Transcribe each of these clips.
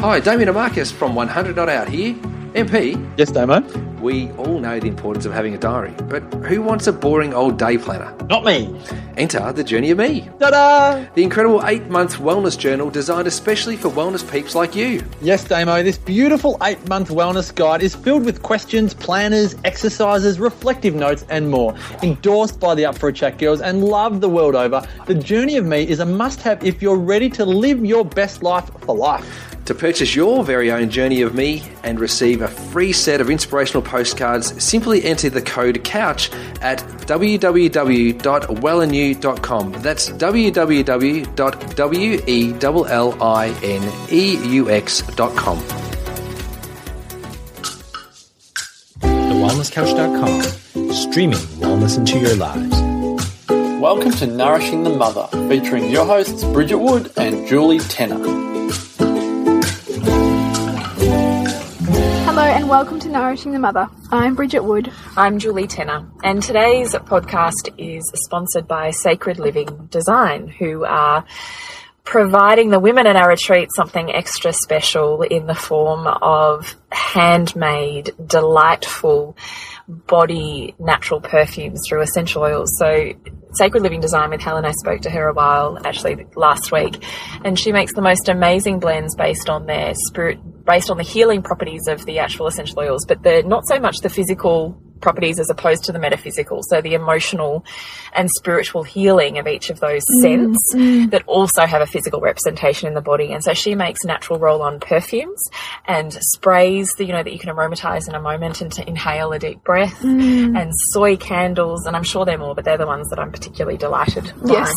Hi, Damien Marcus from 100 Not Out here. MP, Yes, Damo. we all know the importance of having a diary, but who wants a boring old day planner? Not me. Enter the Journey of Me, Ta-da! the incredible eight month wellness journal designed especially for wellness peeps like you. Yes, Damo, this beautiful eight-month wellness guide is filled with questions, planners, exercises, reflective notes, and more. Endorsed by the Up for a Chat girls and loved the world over, the Journey of Me is a must-have if you're ready to live your best life for life. To purchase your very own Journey of Me and receive a free set of inspirational postcards, simply enter the code COUCH at www.wellandnew.com. That's www.wellineux.com. TheWellnessCouch.com, streaming wellness into your lives. Welcome to Nourishing the Mother, featuring your hosts Bridget Wood and Julie Tenner. Welcome to Nourishing the Mother. I'm Bridget Wood. I'm Julie Tenner, and today's podcast is sponsored by Sacred Living Design, who are providing the women in our retreat something extra special in the form of handmade, delightful body natural perfumes through essential oils. So Sacred Living Design with Helen, I spoke to her a while actually last week, and she makes the most amazing blends based on their spirit, based on the healing properties of the actual essential oils, but the not so much the physical properties as opposed to the metaphysical. So the emotional and spiritual healing of each of those mm, scents mm. that also have a physical representation in the body. And so she makes natural roll-on perfumes and sprays that you know that you can aromatize in a moment and to inhale a deep breath mm. and soy candles and I'm sure there are more, but they're the ones that I'm particularly delighted by. Yes.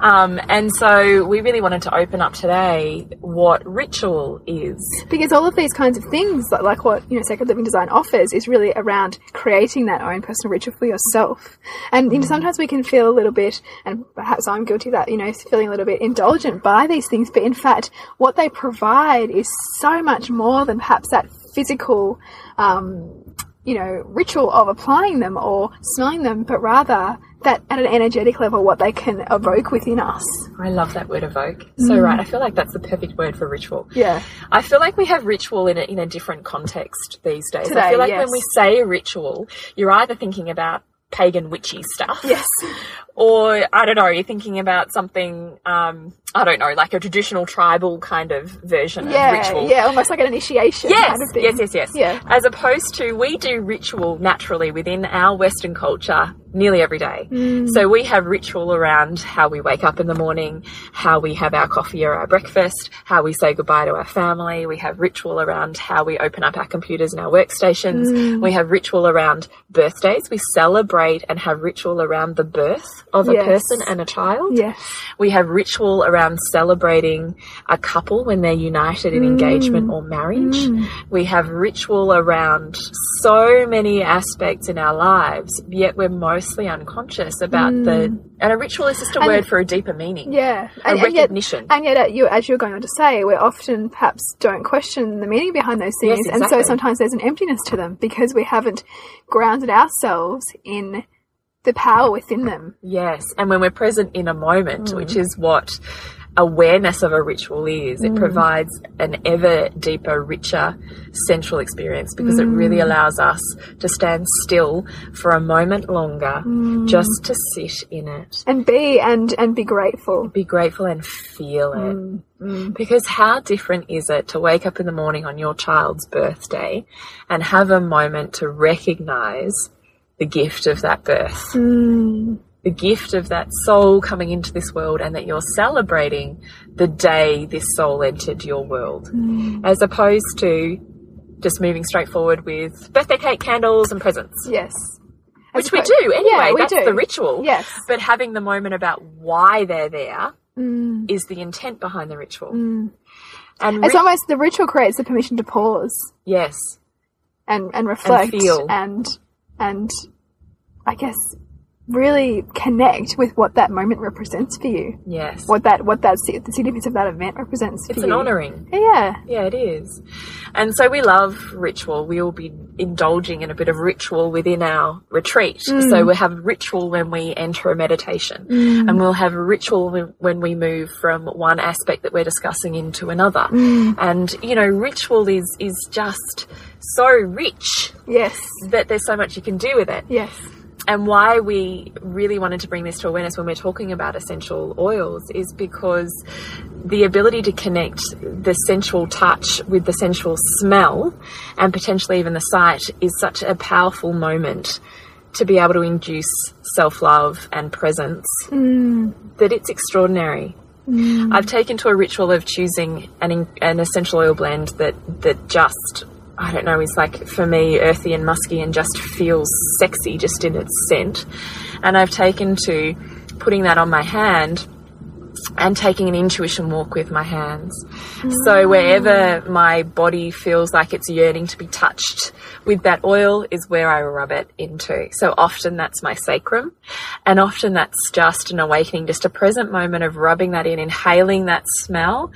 Um, and so we really wanted to open up today what ritual is. Because all of these kinds of things, like, like what you know, Sacred Living Design offers, is really around creating that own personal ritual for yourself. And you know, sometimes we can feel a little bit, and perhaps I'm guilty of that, you know, feeling a little bit indulgent by these things. But in fact, what they provide is so much more than perhaps that physical. Um, you know, ritual of applying them or smelling them, but rather that at an energetic level, what they can evoke within us. I love that word evoke. So right, I feel like that's the perfect word for ritual. Yeah. I feel like we have ritual in a, in a different context these days. I feel like yes. when we say ritual, you're either thinking about pagan witchy stuff. Yes. Or, I don't know, you're thinking about something, um, I don't know, like a traditional tribal kind of version Yeah, of ritual. yeah, almost like an initiation Yes, kind of thing. yes, yes, yes. Yeah. As opposed to we do ritual naturally within our Western culture nearly every day. Mm. So we have ritual around how we wake up in the morning, how we have our coffee or our breakfast, how we say goodbye to our family. We have ritual around how we open up our computers and our workstations. Mm. We have ritual around birthdays. We celebrate and have ritual around the birth of a person and a child. Yes. We have ritual around celebrating a couple when they're united in engagement mm. or marriage. Mm. We have ritual around so many aspects in our lives, yet we're mostly unconscious about the. Mm. And a ritual is just a word for a deeper meaning. Yeah. A And, and yet, recognition. and yet, uh, you, as you're going on to say, we often perhaps don't question the meaning behind those things. Yes, And so sometimes there's an emptiness to them because we haven't grounded ourselves in the power within them. Yes, and when we're present in a moment, mm. which is what awareness of a ritual is, it mm. provides an ever deeper, richer central experience because it really mm. allows us to stand still for a moment longer just to sit in it. And be and and be grateful. Be grateful and feel it. Because how different is it to wake up in the morning on your child's birthday and have a moment to recognize the gift of that birth? Hmm. the gift of that soul coming into this world and that you're celebrating the day this soul entered your world hmm. as opposed to just moving straight forward with birthday cake candles and presents Yes. which As we do anyway Yeah, we that's do. the ritual Yes. but having the moment about why they're there hmm. is the intent behind the ritual and It's almost the ritual creates the permission to pause yes and and reflect feel. and and I guess really connect with what that moment represents for you. Yes. What that what that the significance of that event represents It's an you. honouring. Yeah. Yeah, it is. And so we love ritual. We will be indulging in a bit of ritual within our retreat. Mm. So we'll have ritual when we enter a meditation, mm. and we'll have a ritual when- when we move from one aspect that we're discussing into another. Mm. And you know, ritual is is just so rich Yes. that there's so much you can do with it Yes. and why we really wanted to bring this to awareness when we're talking about essential oils is because the ability to connect the sensual touch with the sensual smell and potentially even the sight is such a powerful moment to be able to induce self love and presence mm. that it's extraordinary. Mm. I've taken to a ritual of choosing an, an essential oil blend that, that just, I don't know, is like for me earthy and musky and just feels sexy just in its scent. And I've taken to putting that on my hand and taking an intuition walk with my hands. So mm. wherever my body feels like it's yearning to be touched with that oil is where I rub it into. So often that's my sacrum and often that's just an awakening, just a present moment of rubbing that in, inhaling that smell.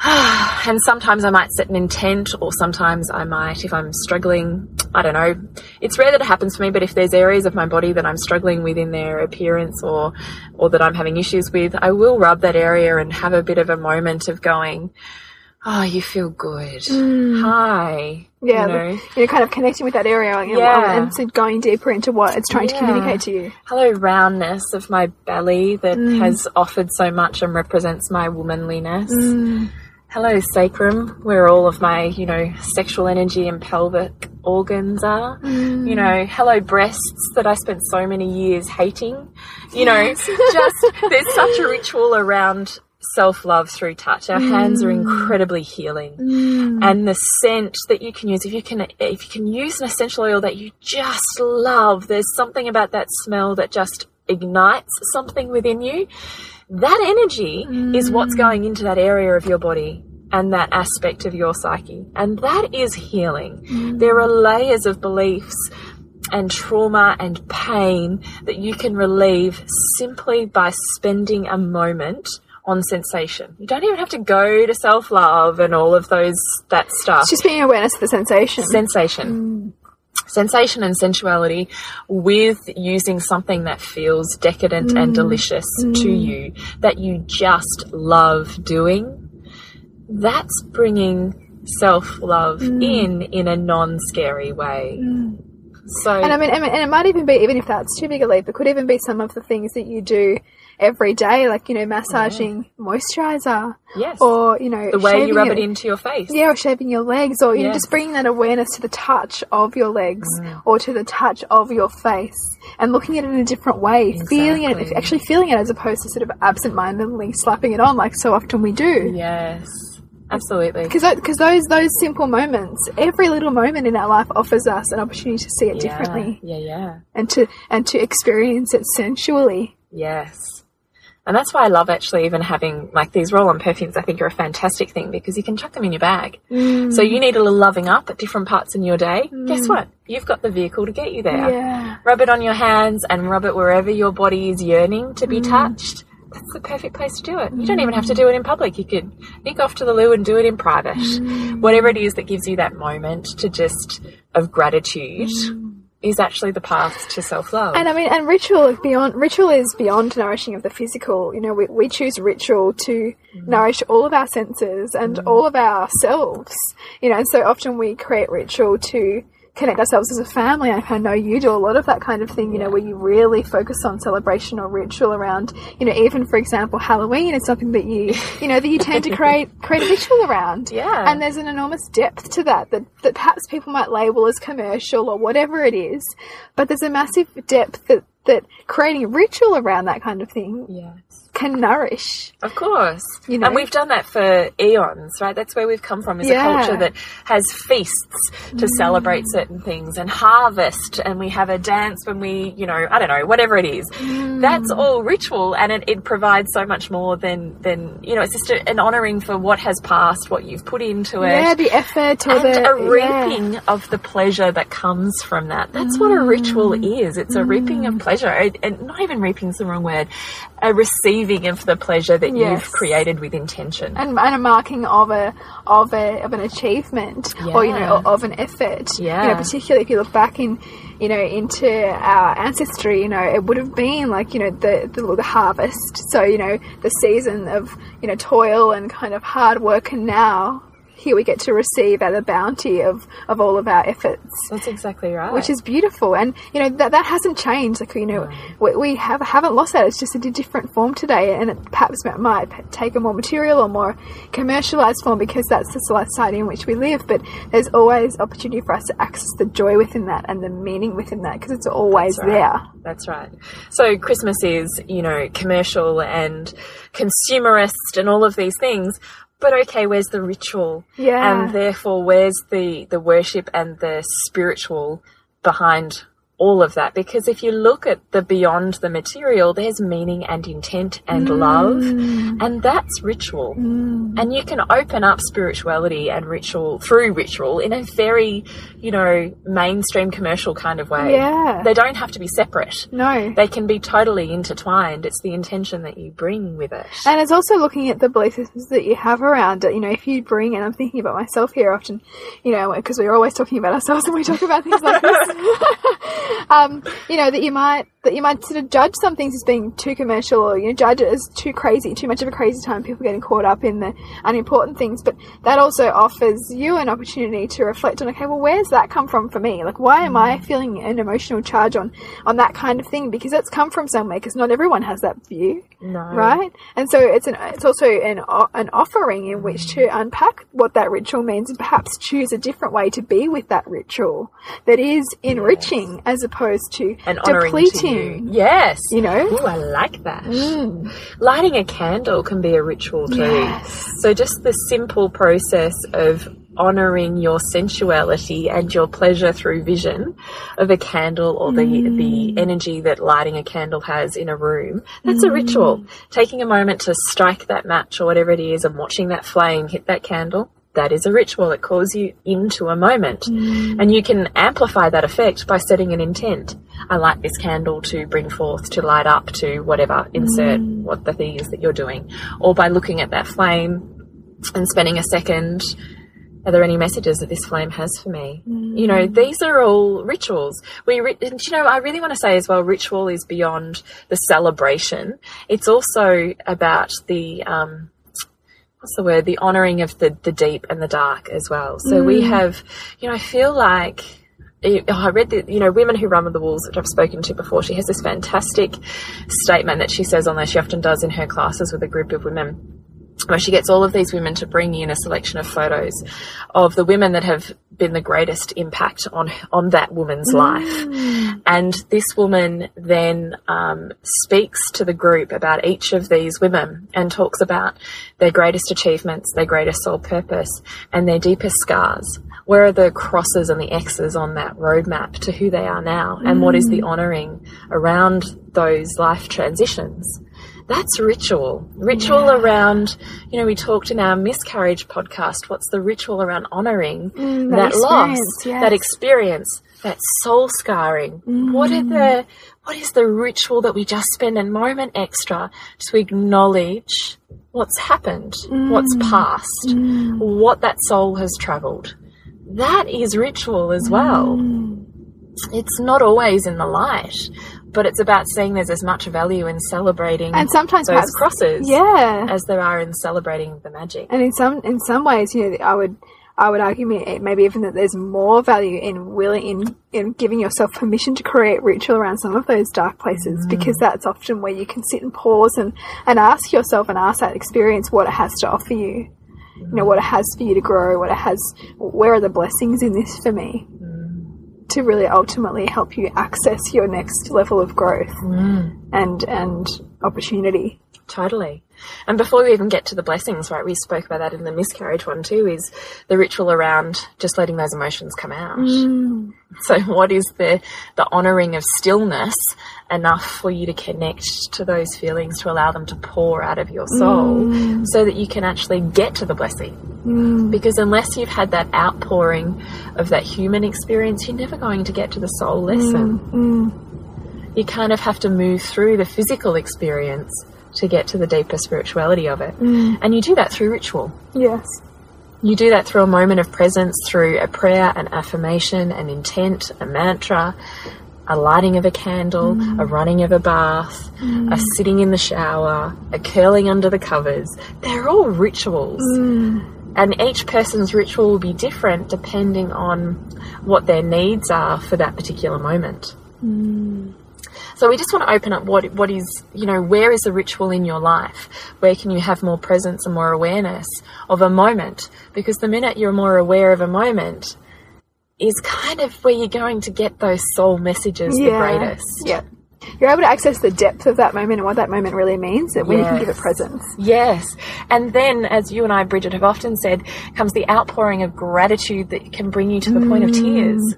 and sometimes I might set an intent, or sometimes I might, if I'm struggling, I don't know. It's rare that it happens for me, but if there's areas of my body that I'm struggling with in their appearance or, or that I'm having issues with, I will rub that area and have a bit of a moment of going, oh, you feel good. Mm. Hi. Yeah, You know? you know, kind of connecting with that area Yeah. and so going deeper into what it's trying to communicate to you. Hello, roundness of my belly that mm. has offered so much and represents my womanliness. Mm. Hello, sacrum, where all of my, you know, sexual energy and pelvic organs are. Mm. You know, hello, breasts that I spent so many years hating. You know, just there's such a ritual around self love through touch. Our hands are mm. incredibly healing. Mm. And the scent that you can use, if you can if you can use an essential oil that you just love, there's something about that smell that just ignites something within you. That energy is what's mm. going into that area of your body and that aspect of your psyche. And that is healing. Mm. There are layers of beliefs and trauma and pain that you can relieve simply by spending a moment on sensation. You don't even have to go to self love and all of those that stuff. It's just being awareness of the sensation. sensation. Mm. Sensation and sensuality with using something that feels decadent and mm. delicious to mm. you that you just love doing. That's bringing self love mm. in in a non scary way. So and I mean, I mean, and it might even be, even if that's too big a leap, it could even be some of the things that you do every day, like you know, massaging moisturizer, yes, or you know, the way you rub your- it into your face. Yeah, or shaving your legs, or you know, just bringing that awareness to the touch of your legs, Mm. or to the touch of your face, and looking at it in a different way, feeling it, actually feeling it, as opposed to sort of absent-mindedly slapping it on, like so often we do. Yes, absolutely. Because because those those simple moments, every little moment in our life offers us an opportunity to see it Yeah, differently yeah, yeah. and to and to experience it sensually. Yes. And that's why I love actually even having like these roll on perfumes, I think are a fantastic thing because you can chuck them in your bag. So mm. you need a little loving up at different parts in your day. Guess mm. what? You've got the vehicle to get you there. Yeah. Rub it on your hands and rub it wherever your body is yearning to be mm. touched. That's the perfect place to do it. You don't even have to do it in public. You could nick off to the loo and do it in private. Whatever it is that gives you that moment to just of gratitude is actually the path to self love. And I mean, and ritual beyond ritual is beyond nourishing of the physical. You know, we, we choose ritual to mm. nourish all of our senses and mm. all of ourselves. You know, and so often we create ritual to connect ourselves as a family. I know you do a lot of that kind of thing. You know, where you really focus on celebration or ritual around. You know, even for example, Halloween is something that you you know that you tend to create create a ritual around. Yeah. and there's an enormous depth to that that, that perhaps people might label as commercial or whatever it is, but there's a massive depth that, that creating a ritual around that kind of thing yes. Can nourish. Of course. You know? And we've done that for eons, right? That's where we've come from is Yeah. a culture that has feasts to celebrate certain things and harvest and we have a dance when we, you know, I don't know, whatever it is. Mm. That's all ritual and it, it provides so much more than, than, you know, it's just a, an honouring for what has passed, what you've put into it. Yeah, the effort or and the a yeah. reaping of the pleasure that comes from that. That's what a ritual mm. is. It's a reaping of mm. pleasure. And- And not even reaping is the wrong word. A receiving of the pleasure that Yes. you've created with intention. and, and a marking of a of a of an achievement or you know of an effort. You Yeah. know, particularly if you look back in you know into our ancestry, you know, it would have been like you know the the, the harvest. So you know the season of you know toil and kind of hard work, and now here we get to receive at the bounty of of all of our efforts That's exactly right. which is beautiful and you know that that hasn't changed like you know we, we have haven't lost that it's just in a different form today and it perhaps might take a more material or more commercialized form because that's the society in which we live but there's always opportunity for us to access the joy within that and the meaning within that because it's always That's right. there That's right. So Christmas is, you know, commercial and consumerist and all of these things. But okay, where's the ritual? Yeah. And therefore, where's the the worship and the spiritual behind all of that? Because if you look at the beyond the material, there's meaning and intent and mm. love, and that's ritual. Mm. And you can open up spirituality and ritual through ritual in a very, you know, mainstream commercial kind of way. Yeah. They don't have to be separate. no They can be totally intertwined. It's the intention that you bring with it. And it's also looking at the belief systems that you have around it. You know, if you bring, and I'm thinking about myself here often, you know, because we're always talking about ourselves when we talk about things like this. um, you know, that you might that you might sort of judge some things as being too commercial, or you know, judge it as too crazy, too much of a crazy time. People getting caught up in the unimportant things, but that also offers you an opportunity to reflect on, okay, well, where's that come from for me? Like, why am I feeling an emotional charge on on that kind of thing? Because it's come from somewhere. Because not everyone has that view No. right? And so it's an it's also an an offering in which to unpack what that ritual means and perhaps choose a different way to be with that ritual that is enriching as opposed to And honouring to depleting. you. Yes. You know? Ooh, I like that. Mm. Lighting a candle can be a ritual too. Yes. So just the simple process of honoring your sensuality and your pleasure through vision of a candle or the the mm. energy that lighting a candle has in a room that's a ritual mm. taking a moment to strike that match or whatever it is and watching that flame hit that candle that is a ritual it calls you into a moment mm. and you can amplify that effect by setting an intent i light this candle to bring forth to light up to whatever insert mm. what the thing is that you're doing or by looking at that flame and spending a second are there any messages that this flame has for me? Mm. You know, these are all rituals. We, ri- and you know, I really want to say as well, ritual is beyond the celebration. It's also about the, um, what's the word? The honoring of the, the deep and the dark as well. So we mm. have, you know, I feel like, eh, oh, I read that, you know, Women Who Run with the Wolves, which I've spoken to before, she has this fantastic statement that she says on there, she often does in her classes with a group of women where she gets all of these women to bring in a selection of photos of the women that have been the greatest impact on on that woman's life. And this woman then um, speaks to the group about each of these women and talks about their greatest achievements, their greatest soul purpose, and their deepest scars. Where are the crosses and the X's on that roadmap to who they are now? And what is the honouring around those life transitions? That's ritual. Ritual around, you know, we talked in our miscarriage podcast. What's the ritual around honouring Mm, that that, loss, yes. that experience, that soul scarring? What are the, mm. what is the ritual that we just spend a moment extra to acknowledge what's happened, what's mm. passed, mm. what that soul has travelled? That is ritual as well. It's not always in the light, but it's about seeing there's as much value in celebrating And sometimes those perhaps- crosses Yeah. as there are in celebrating the magic. and in some in some ways, you know, I would I would argue maybe even that there's more value in willing in in giving yourself permission to create ritual around some of those dark places mm. because that's often where you can sit and pause and and ask yourself and ask that experience what it has to offer you. You know what it has for you to grow, what it has. Where are the blessings in this for me? Mm. To really ultimately help you access your next level of growth mm. and and opportunity. Totally. And before we even get to the blessings, right, we spoke about that in the miscarriage one too, is the ritual around just letting those emotions come out. Mm. So what is the, the honouring of stillness enough for you to connect to those feelings to allow them to pour out of your soul mm. so that you can actually get to the blessing? Mm. Because unless you've had that outpouring of that human experience, you're never going to get to the soul mm. lesson. You kind of have to move through the physical experience to get to the deeper spirituality of it. And you do that through ritual. Yes. You do that through a moment of presence, through a prayer, an affirmation, an intent, a mantra, a lighting of a candle, a mm. running of a bath, a mm. sitting in the shower, a curling under the covers. They're all rituals. Mm. And each person's ritual will be different depending on what their needs are for that particular moment. So we just want to open up what what is you know where is the ritual in your life? Where can you have more presence and more awareness of a moment? Because the minute you're more aware of a moment is kind of where you're going to get those soul messages the greatest. Yeah. You're able to access the depth of that moment and what that moment really means and when you can give it presence. Yes. And then, as you and I, Bridget, have often said, comes the outpouring of gratitude that can bring you to the point of mm. tears.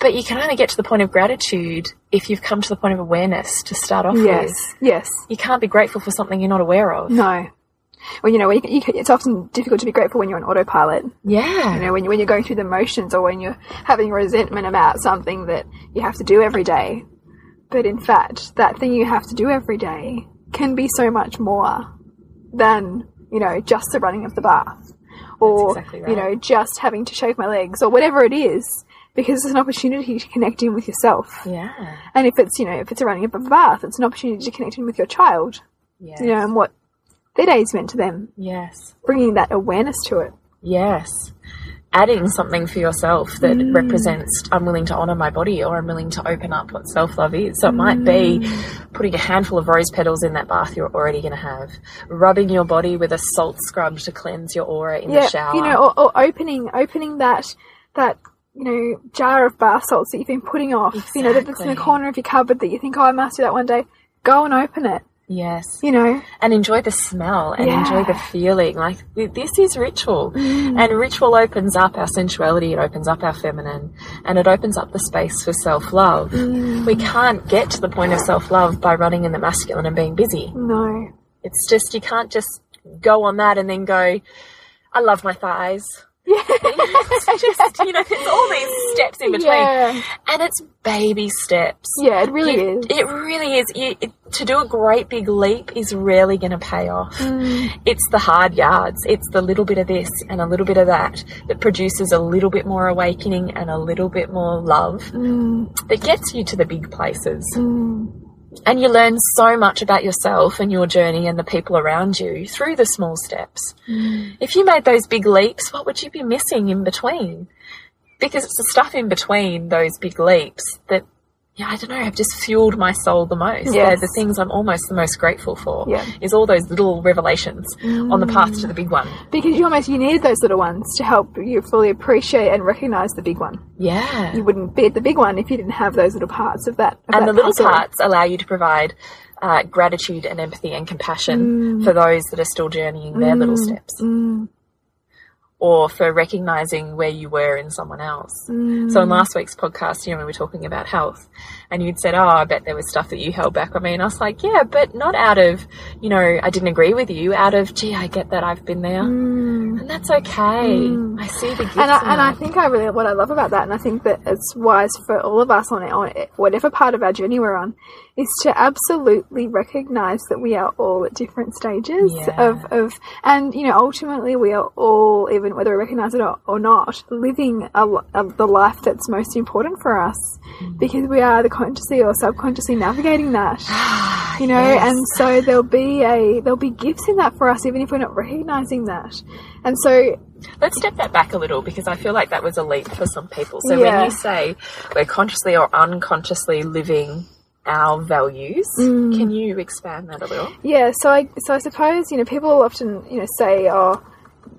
But you can only get to the point of gratitude if you've come to the point of awareness to start off Yes. with. Yes. You can't be grateful for something you're not aware of. No. Well, you know, you, you, it's often difficult to be grateful when you're on autopilot. Yeah. You know, when, you, when you're going through the motions or when you're having resentment about something that you have to do every day. But in fact, that thing you have to do every day can be so much more than, you know, just the running of the bath or, exactly you know, just having to shave my legs or whatever it is because it's an opportunity to connect in with yourself. yeah. And if it's, you know, if it's a running of a bath, it's an opportunity to connect in with your child, Yeah. you know, and what their day's meant to them, Yes. bringing that awareness to it. Yes. Adding something for yourself that Mm. represents I'm willing to honor my body or I'm willing to open up what self love is. So it might be Mm. putting a handful of rose petals in that bath you're already going to have, rubbing your body with a salt scrub to cleanse your aura in the shower. you know, or, or opening opening that that you know jar of bath salts that you've been putting off. You know, that that's in the corner of your cupboard that you think, oh, I must do that one day. Go and open it. Yes. You know, And enjoy the smell and Yeah. enjoy the feeling. Like, this is ritual. Mm. And ritual opens up our sensuality, it opens up our feminine, and it opens up the space for self love. Mm. We can't get to the point of self love by running in the masculine and being busy. no, It's just, you can't just go on that and then go, I love my thighs. Yeah, It's just, you know, there's all these steps in between. yeah, And it's baby steps. yeah. It really You- is. It really is. You, it, to do a great big leap is rarely going to pay off. Mm. It's the hard yards. It's the little bit of this and a little bit of that that produces a little bit more awakening and a little bit more love Mm. that gets you to the big places. And you learn so much about yourself and your journey and the people around you through the small steps. Mm. If you made those big leaps, what would you be missing in between? Because it's the stuff in between those big leaps that, yeah, I don't know, have just fueled my soul the most. They're the things I'm almost the most grateful for. Yeah. Is all those little revelations on the path to the big one. Because you almost you needed those little ones to help you fully appreciate and recognize the big one. Yeah. You wouldn't be at the big one if you didn't have those little parts of that. Of and that the little puzzle. parts allow you to provide uh, gratitude and empathy and compassion mm. for those that are still journeying their little mm. steps. Mm. Or for recognizing where you were in someone else. So in mm. last week's podcast, you know, we were talking about health, and you'd said, "Oh, I bet there was stuff that you held back on me," and I was like, "Yeah, but not out of, you know, I didn't agree with you. Out of, gee, I get that I've been there, mm. And that's okay. I see the gifts and I, and I think I really what I love about that, and I think that it's wise for all of us on, it on whatever part of our journey we're on, is to absolutely recognize that we are all at different stages Yeah. of, of, and you know, ultimately we are all, even whether we recognize it or, or not, living a, a, the life that's most important for us, Mm. because we are the consciously or subconsciously navigating that. Ah, you know and so there'll be a there'll be gifts in that for us even if we're not recognizing that and so Let's step that back a little because I feel like that was a leap for some people. So Yeah. when you say we're consciously or unconsciously living our values, Mm. can you expand that a little? yeah so i so i suppose you know people often you know say oh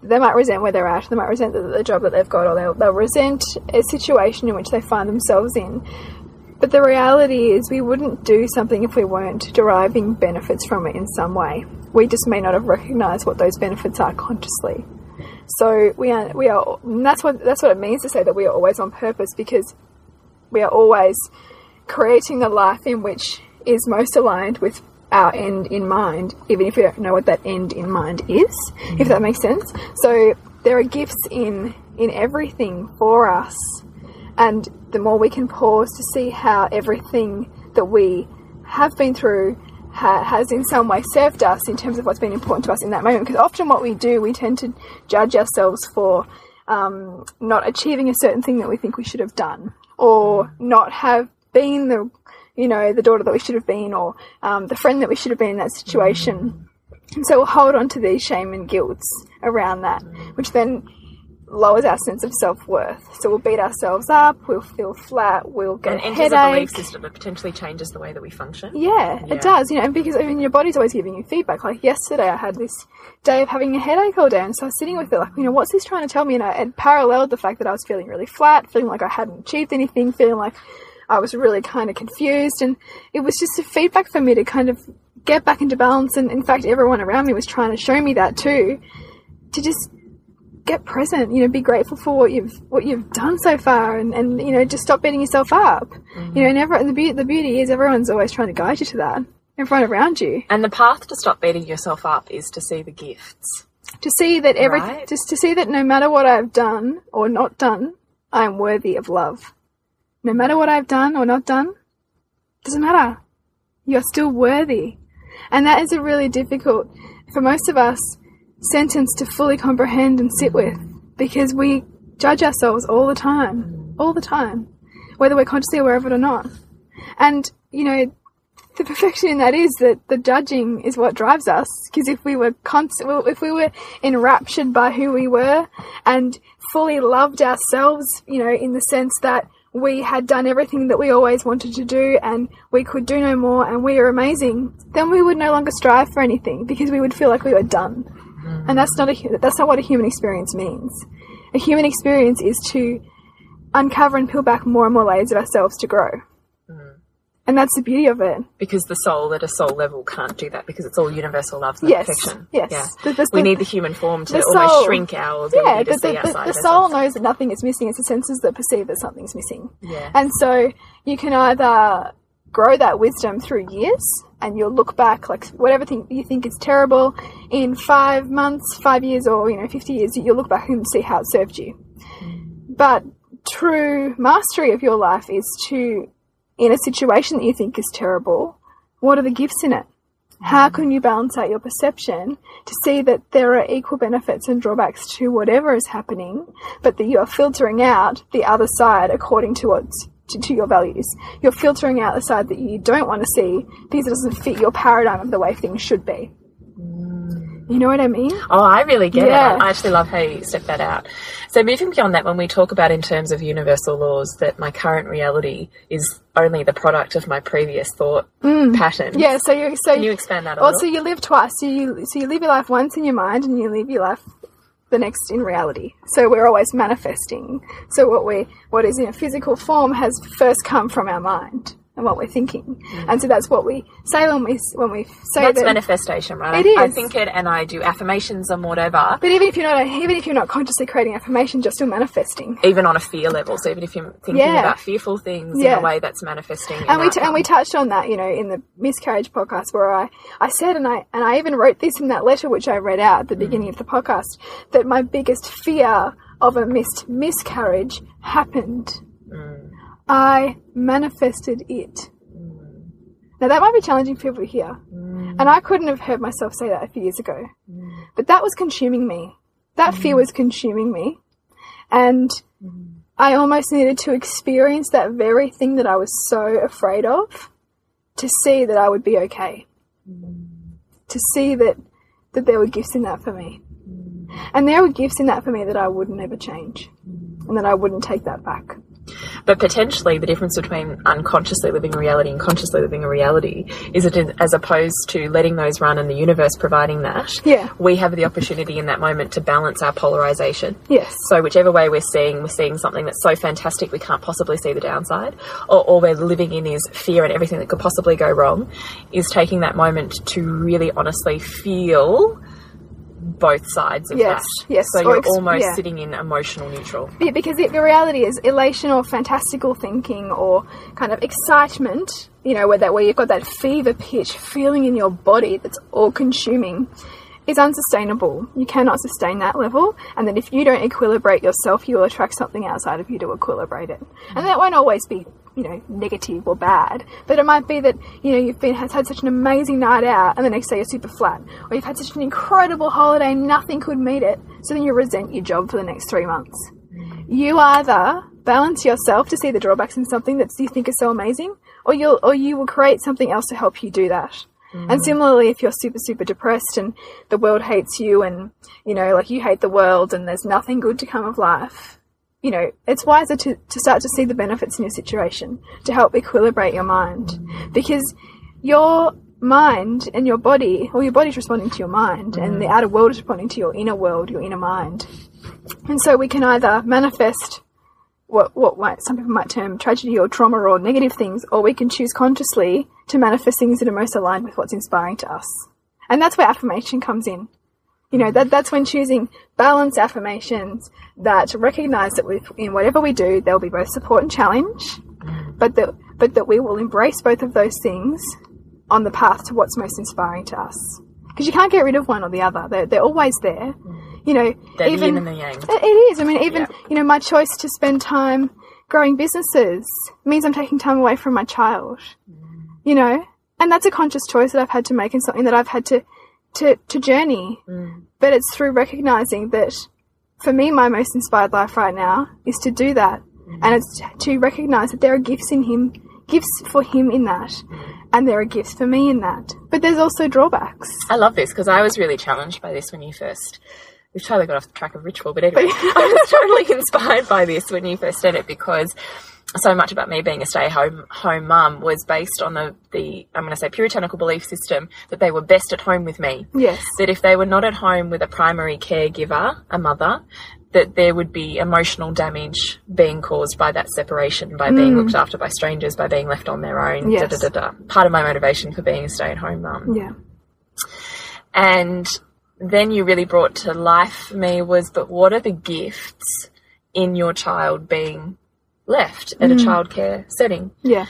they might resent where they're at they might resent the, the job that they've got or they'll, they'll resent a situation in which they find themselves in But the reality is, we wouldn't do something if we weren't deriving benefits from it in some way. We just may not have recognized what those benefits are consciously. So we are, we are, and that's what that's what it means to say that we are always on purpose because we are always creating the life in which is most aligned with our end in mind, even if we don't know what that end in mind is, if mm-hmm. that makes sense. So there are gifts in in everything for us, and the more we can pause to see how everything that we have been through ha has in some way served us in terms of what's been important to us in that moment. Because often what we do, we tend to judge ourselves for um, not achieving a certain thing that we think we should have done, or not have been the you know the daughter that we should have been, or um, the friend that we should have been in that situation. And so we'll hold on to these shame and guilts around that, which then lowers our sense of self worth. So we'll beat ourselves up, we'll feel flat, we'll get And a enters a belief system that potentially changes the way that we function. Yeah, Yeah. it does, you know, and because I mean, your body's always giving you feedback. Like yesterday, I had this day of having a headache all day, and so I was sitting with it, like, you know, what's this trying to tell me? And I it paralleled the fact that I was feeling really flat, feeling like I hadn't achieved anything, feeling like I was really kind of confused, and it was just a feedback for me to kind of get back into balance. And in fact, everyone around me was trying to show me that too, to just get present you know be grateful for what you've what you've done so far and, and you know just stop beating yourself up. Mm-hmm. You know never and the, be- the beauty is everyone's always trying to guide you to that everyone around you. And the path to stop beating yourself up is to see the gifts. to see that every Right. just to see that no matter what I've done or not done I am worthy of love. No matter what I've done or not done doesn't matter. You're still worthy. And that is a really difficult for most of us sentence to fully comprehend and sit with because we judge ourselves all the time, all the time, whether we're consciously aware of it or not. And, you know, the perfection in that is that the judging is what drives us. Because if we were const- well, if we were enraptured by who we were and fully loved ourselves, you know, in the sense that we had done everything that we always wanted to do and we could do no more and we are amazing, then we would no longer strive for anything because we would feel like we were done. And that's not a that's not what a human experience means. A human experience is to uncover and peel back more and more layers of ourselves to grow. Mm. And that's the beauty of it. Because the soul at a soul level can't do that because it's all universal love and Yes, perfection. yes. Yeah. The- the- we the- need the human form to the almost soul- shrink our ability Yeah, to the, see the, outside the, the soul knows that nothing is missing. It's the senses that perceive that something's missing. Yeah. And so you can either grow that wisdom through years and you'll look back like whatever thing you think is terrible in five months, five years, or you know, 50 years, you'll look back and see how it served you. But true mastery of your life is to, in a situation that you think is terrible, what are the gifts in it? How mm-hmm. can you balance out your perception to see that there are equal benefits and drawbacks to whatever is happening, but that you are filtering out the other side according to what's to, to your values. You're filtering out the side that you don't want to see because it doesn't fit your paradigm of the way things should be. You know what I mean? Oh, I really get Yeah. it. I actually love how you set that out. So moving beyond that, when we talk about in terms of universal laws, that my current reality is only the product of my previous thought pattern. Mm. Yeah. So you so Can you expand that a Also, you live twice. So you so you live your life once in your mind, and you live your life the next in reality. So we're always manifesting. So what we what is in a physical form has first come from our mind and what we're thinking, mm. and so that's what we say when we when we say That's that. manifestation, right? It I, I think it and I do affirmations and whatever, but even if you're not even if you're not consciously creating affirmations, you're still manifesting. even on a fear level. So even if you're thinking Yeah. about fearful things in a way that's manifesting. and we t- and we touched on that, you know, in the miscarriage podcast where I I said and I and I even wrote this in that letter which I read out at the mm. beginning of the podcast that my biggest fear of a missed miscarriage happened. I manifested it. Now that might be challenging for people here. hear, and I couldn't have heard myself say that a few years ago, but that was consuming me. That fear was consuming me, and I almost needed to experience that very thing that I was so afraid of to see that I would be okay. To see that that there were gifts in that for me. And there were gifts in that for me that I would never change. And that I wouldn't take that back. But potentially, the difference between unconsciously living a reality and consciously living a reality is that as opposed to letting those run and the universe providing that, Yeah. we have the opportunity in that moment to balance our polarization. Yes. So whichever way we're seeing, we're seeing something that's so fantastic we can't possibly see the downside, or all we're living in is fear and everything that could possibly go wrong, is taking that moment to really honestly feel both sides of Yes, that. yes, So you're almost yeah. sitting in emotional neutral. Yeah, because the, the reality is elation or fantastical thinking or kind of excitement, you know, where that where you've got that fever pitch feeling in your body that's all consuming is unsustainable. You cannot sustain that level, and then if you don't equilibrate yourself, you will attract something outside of you to equilibrate it. And that won't always be, you know, negative or bad, but it might be that you know you've been has had such an amazing night out, and the next day you're super flat, or you've had such an incredible holiday, nothing could meet it, so then you resent your job for the next three months. You either balance yourself to see the drawbacks in something that you think is so amazing, or you'll or you will create something else to help you do that. And mm. similarly, if you're super super depressed and the world hates you, and you know like you hate the world, and there's nothing good to come of life, you know it's wiser to to start to see the benefits in your situation to help equilibrate your mind, because your mind and your body, or your body's responding to your mind, and the mm. outer world is responding to your inner world, your inner mind. And so we can either manifest what what might, some people might term tragedy or trauma or negative things, or we can choose consciously to manifest things that are most aligned with what's inspiring to us. And that's where affirmation comes in. You know, that that's when choosing balanced affirmations that recognize that with, in whatever we do, there will be both support and challenge, but that but that we will embrace both of those things on the path to what's most inspiring to us. Because you can't get rid of one or the other; they're they're always there. You know, The even yin and the yang. it it is. I mean, even Yeah. you know, my choice to spend time growing businesses means I'm taking time away from my child. You know, and that's a conscious choice that I've had to make, and something that I've had to to to journey. Mm. But it's through recognizing that, for me, my most inspired life right now is to do that, mm. and it's to recognize that there are gifts in him, gifts for him in that, mm. and there are gifts for me in that. But there's also drawbacks. I love this because I was really challenged by this when you first. We've totally got off the track of ritual, but anyway, I was totally inspired by this when you first said it because so much about me being a stay-home home mum was based on the, the I'm going to say puritanical belief system that they were best at home with me. Yes. That if they were not at home with a primary caregiver, a mother, that there would be emotional damage being caused by that separation, by being mm. looked after by strangers, by being left on their own. Yes. Da, da, da, da. Part of my motivation for being a stay-at-home mum. Yeah. And then you really brought to life for me was, but what are the gifts in your child being left at a mm. childcare setting? Yeah.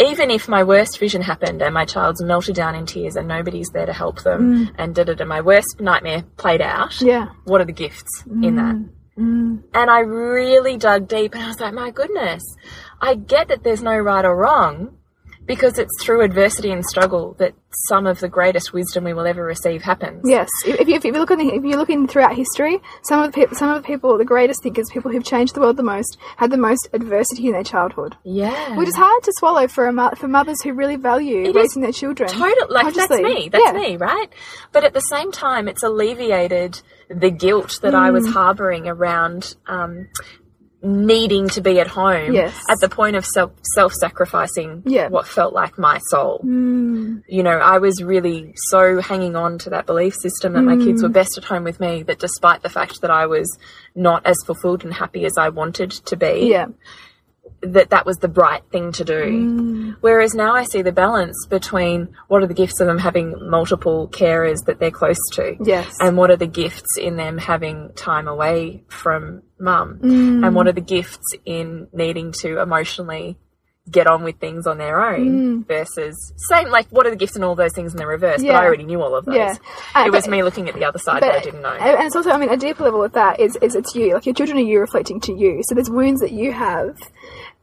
Even if my worst vision happened and my child's melted down in tears and nobody's there to help them mm. and da da da, my worst nightmare played out. Yeah. What are the gifts in mm. that? And I really dug deep and I was like, my goodness, I get that there's no right or wrong because it's through adversity and struggle that some of the greatest wisdom we will ever receive happens. Yes, if if you, if you look at the, if you're looking throughout history, some of the people, some of the people, the greatest thinkers, people who've changed the world the most, had the most adversity in their childhood, Yeah. which is hard to swallow for a mo- for mothers who really value It is raising their children. Total, like that's me. That's Yeah. me, right? But at the same time, it's alleviated the guilt that I Mm. was harboring around um, needing to be at home Yes. at the point of self self sacrificing Yeah. what felt like my soul. Mm. You know, I was really so hanging on to that belief system that my Mm. kids were best at home with me. That despite the fact that I was not as fulfilled and happy as I wanted to be, Yeah, that that was the right thing to do. Mm. Whereas now I see the balance between what are the gifts of them having multiple carers that they're close to, Yes. and what are the gifts in them having time away from mum, Mm. and what are the gifts in needing to emotionally get on with things on their own versus same like what are the gifts in all those things in the reverse but Mm. I already knew all of those Yeah. Uh, it was but- me looking at the other side that I didn't know And and it's also, I mean, a deeper level with that is, is it's you. Like your children are you reflecting to you. So there's wounds that you have,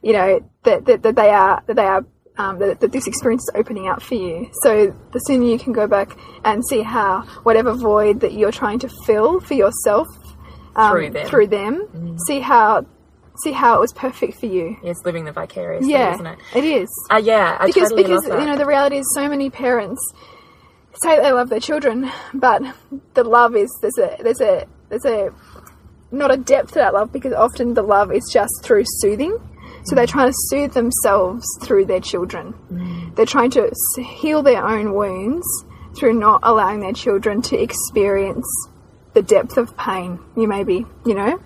you know, that, that, that they are, that they are, um, that, that this experience is opening up for you. So the sooner you can go back and see how whatever void that you're trying to fill for yourself, um, Through them. through them, see how, see how it was perfect for you. it's living the vicarious Yeah, isn't it it is uh, yeah I because totally because you know the reality is so many parents say they love their children, but the love is there's a there's a there's a not a depth to that love because often the love is just through soothing. So they're trying to soothe themselves through their children. Mm. They're trying to heal their own wounds through not allowing their children to experience the depth of pain you may be, you know?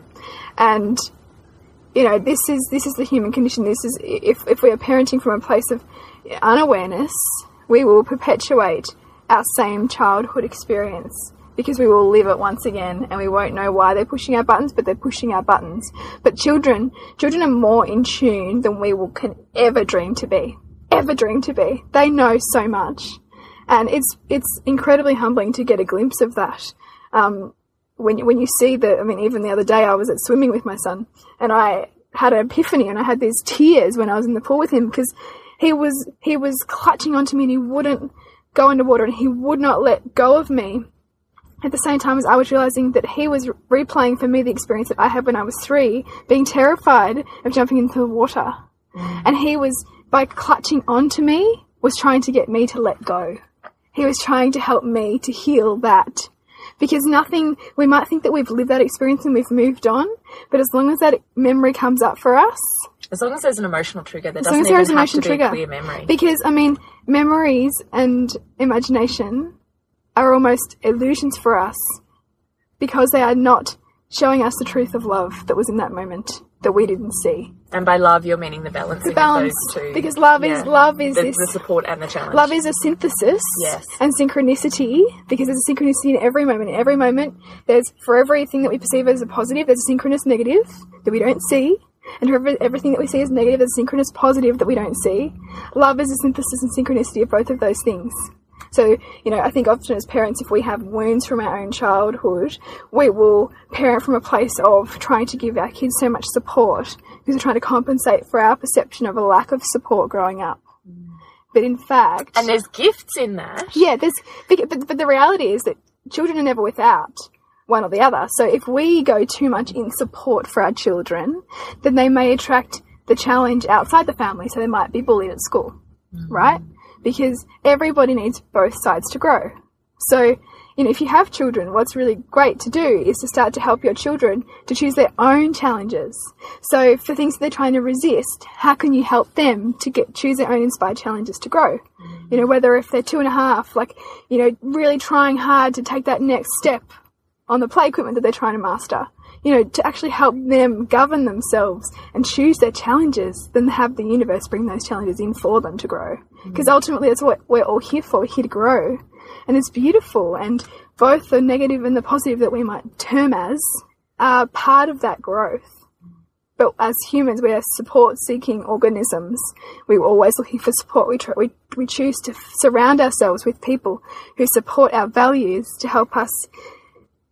And you know, this is this is the human condition. This is if if we are parenting from a place of unawareness, we will perpetuate our same childhood experience because we will live it once again and we won't know why they're pushing our buttons, but they're pushing our buttons. But children, children are more in tune than we will can ever dream to be. Ever dream to be. They know so much. And it's it's incredibly humbling to get a glimpse of that. Um, when when you see the, I mean, even the other day I was at swimming with my son, and I had an epiphany, and I had these tears when I was in the pool with him because he was he was clutching onto me, and he wouldn't go underwater, and he would not let go of me. At the same time as I was realizing that he was replaying for me the experience that I had when I was three, being terrified of jumping into the water, mm. and he was by clutching onto me was trying to get me to let go. He was trying to help me to heal that because nothing we might think that we've lived that experience and we've moved on but as long as that memory comes up for us As long as there's an emotional trigger, there as doesn't as there even have an emotion to be trigger a clear memory. because i mean memories and imagination are almost illusions for us because they are not showing us the truth of love that was in that moment that we didn't see And by love, you're meaning the balance, of those two. because love is- love is the, this- the support and the challenge. Love is a synthesis Yes. and synchronicity because there's a synchronicity in every moment. In every moment, there's for everything that we perceive as a positive, there's a synchronous negative that we don't see. And for everything that we see as negative, there's a synchronous positive that we don't see. Love is a synthesis and synchronicity of both of those things. So, you know, I think often as parents, if we have wounds from our own childhood, we will parent from a place of trying to give our kids so much support because we're trying to compensate for our perception of a lack of support growing up. But in fact, and there's gifts in that. yeah, there's but, but, but the reality is that children are never without one or the other. So if we go too much in support for our children, then they may attract the challenge outside the family. So they might be bullied at school, mm. right? Because everybody needs both sides to grow. So, you know, if you have children, what's really great to do is to start to help your children to choose their own challenges. So, for things that they're trying to resist, how can you help them to get choose their own inspired challenges to grow? Mm-hmm. You know, whether if they're two and a half, like, you know, really trying hard to take that next step on the play equipment that they're trying to master. You know, to actually help them govern themselves and choose their challenges, then have the universe bring those challenges in for them to grow. Mm. Because ultimately, that's what we're all here for. We're here to grow, and it's beautiful. And both the negative and the positive that we might term as are part of that growth. But as humans, we are support-seeking organisms. We're always looking for support. We, try, we we choose to surround ourselves with people who support our values to help us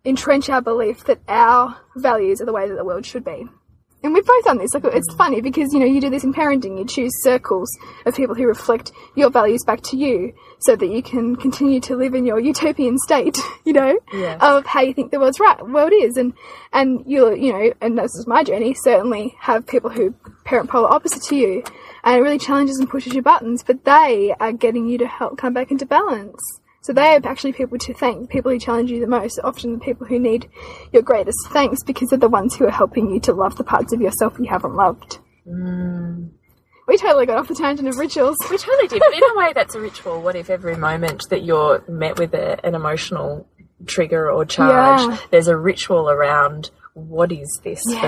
entrench our belief that our values are the way that the world should be. And we've both done this. Like it's mm. funny because you know you do this in parenting. You choose circles of people who reflect your values back to you, so that you can continue to live in your utopian state. You know Yes. of how you think the world's right, world is, and and you you know, and this is my journey. Certainly have people who parent polar opposite to you, and it really challenges and pushes your buttons. But they are getting you to help come back into balance. So they are actually people to thank. People who challenge you the most, are often the people who need your greatest thanks because they're the ones who are helping you to love the parts of yourself you haven't loved. We totally got off the tangent of rituals. We totally did. But in a way, that's a ritual. What if every moment that you're met with a, an emotional trigger or charge, Yeah. there's a ritual around what is this for me?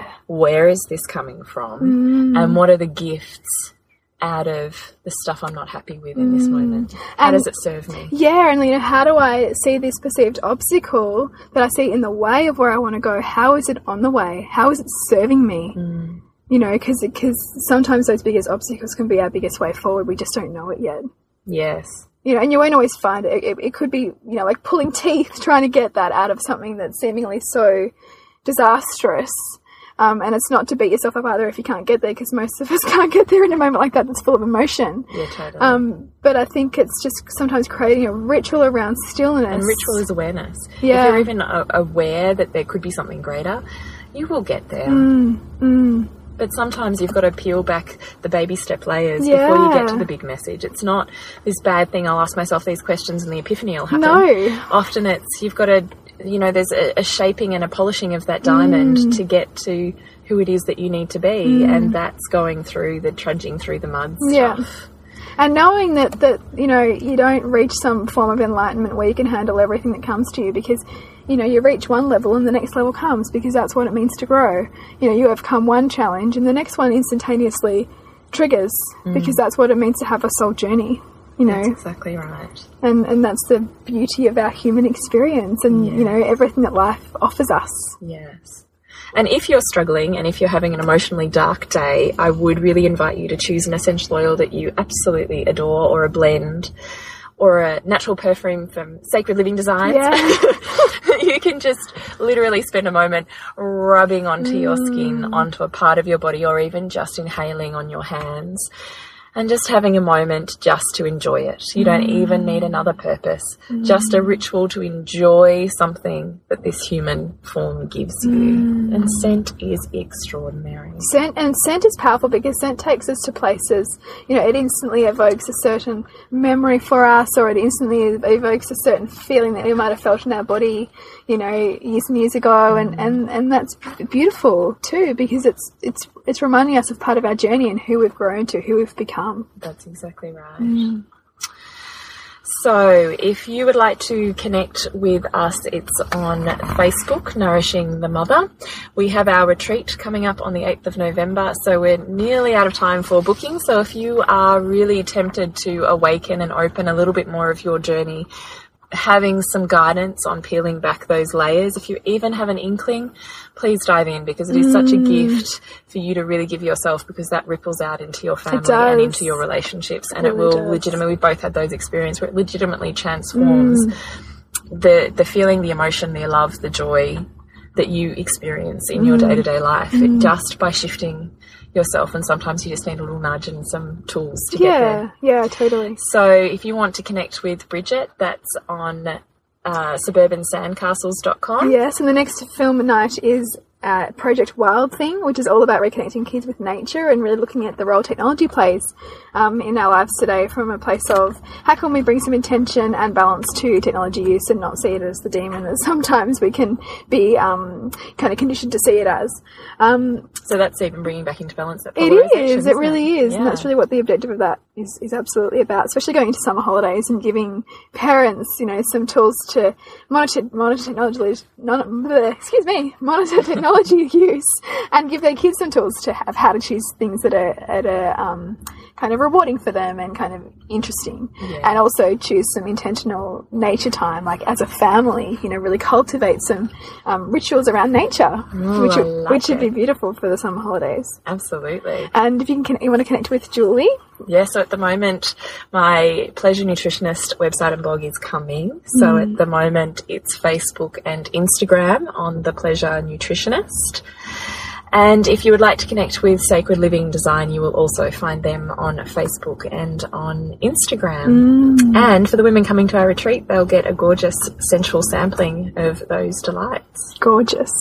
Mm. Where is this coming from? And what are the gifts out of the stuff I'm not happy with in this mm. moment? How And- does it serve me? Yeah, and you know, how do I see this perceived obstacle that I see in the way of where I want to go? How is it on the way? How is it serving me? Mm. You know, because sometimes those biggest obstacles can be our biggest way forward. We just don't know it yet. Yes. You know, and you won't always find it. It, it could be, you know, like pulling teeth trying to get that out of something that's seemingly so disastrous. Um, and it's not to beat yourself up either if you can't get there, because most of us can't get there in a moment like that that's full of emotion. Yeah, totally. Um, but I think it's just sometimes creating a ritual around stillness. And ritual is awareness. Yeah. If you're even a- aware that there could be something greater, you will get there. Mm, But sometimes you've got to peel back the baby step layers before you get to the big message. It's not this bad thing. I'll ask myself these questions and the epiphany will happen. No. Often it's you've got to you know, there's a, a shaping and a polishing of that diamond Mm. to get to who it is that you need to be, and that's going through the trudging through the mud. Yeah. And knowing that, that, you know, you don't reach some form of enlightenment where you can handle everything that comes to you because, you know, you reach one level and the next level comes because that's what it means to grow. You know, you have come one challenge and the next one instantaneously triggers because that's what it means to have a soul journey. You know, That's exactly right. and, and that's the beauty of our human experience and, you know, everything that life offers us. Yes. And if you're struggling and if you're having an emotionally dark day, I would really invite you to choose an essential oil that you absolutely adore or a blend or a natural perfume from Sacred Living Designs. Yeah. you can just literally spend a moment rubbing onto your skin, mm. onto a part of your body, or even just inhaling on your hands. And just having a moment just to enjoy it. You don't mm. even need another purpose. Just a ritual to enjoy something that this human form gives you. Mm. And scent is extraordinary. Scent and scent is powerful because scent takes us to places. You know, it instantly evokes a certain memory for us, or it instantly evokes a certain feeling that we might have felt in our body. You know, years and years ago, and mm. and and that's beautiful too because it's it's it's reminding us of part of our journey and who we've grown to, who we've become. That's exactly right. Mm. So, if you would like to connect with us, it's on Facebook, Nourishing the Mother. We have our retreat coming up on the 8th of November, so we're nearly out of time for booking. So, if you are really tempted to awaken and open a little bit more of your journey, having some guidance on peeling back those layers, if you even have an inkling, please dive in because it is such a gift for you to really give yourself because that ripples out into your family and into your relationships and it really will does. legitimately, we both had those experiences where it legitimately transforms Mm. the, the feeling, the emotion, the love, the joy that you experience in Mm. your day to day life it, just by shifting yourself. And sometimes you just need a little nudge and some tools to get there. Yeah, yeah, totally. So if you want to connect with Bridget, that's on uh, suburbansandcastles.com. Yes, and the next film night is uh, Project Wild Thing, which is all about reconnecting kids with nature and really looking at the role technology plays um, in our lives today from a place of how can we bring some intention and balance to technology use and not see it as the demon that sometimes we can be um, kind of conditioned to see it as. Um, So that's even bringing back into balance that it polarization. It really is, and that's really what the objective of that is, is absolutely about. Especially going into summer holidays and giving parents, you know, some tools to monitor monitor technology. Non, bleh, excuse me, monitor technology use, and give their kids some tools to have how to choose things that are that are um, kind of rewarding for them and kind of interesting, and also choose some intentional nature time, like as a family. You know, really cultivate some um, rituals around nature, which would- like which would be beautiful for the summer holidays. Absolutely. And if you can, you want to connect with Julie, Yeah, so at the moment, my Pleasure Nutritionist website and blog is coming. So at mm. the moment, it's Facebook and Instagram on The Pleasure Nutritionist. And if you would like to connect with Sacred Living Design, you will also find them on Facebook and on Instagram. Mm. And for the women coming to our retreat, they'll get a gorgeous sensual sampling of those delights. gorgeous.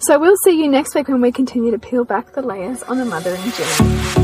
So we'll see you next week when we continue to peel back the layers on a mothering journey.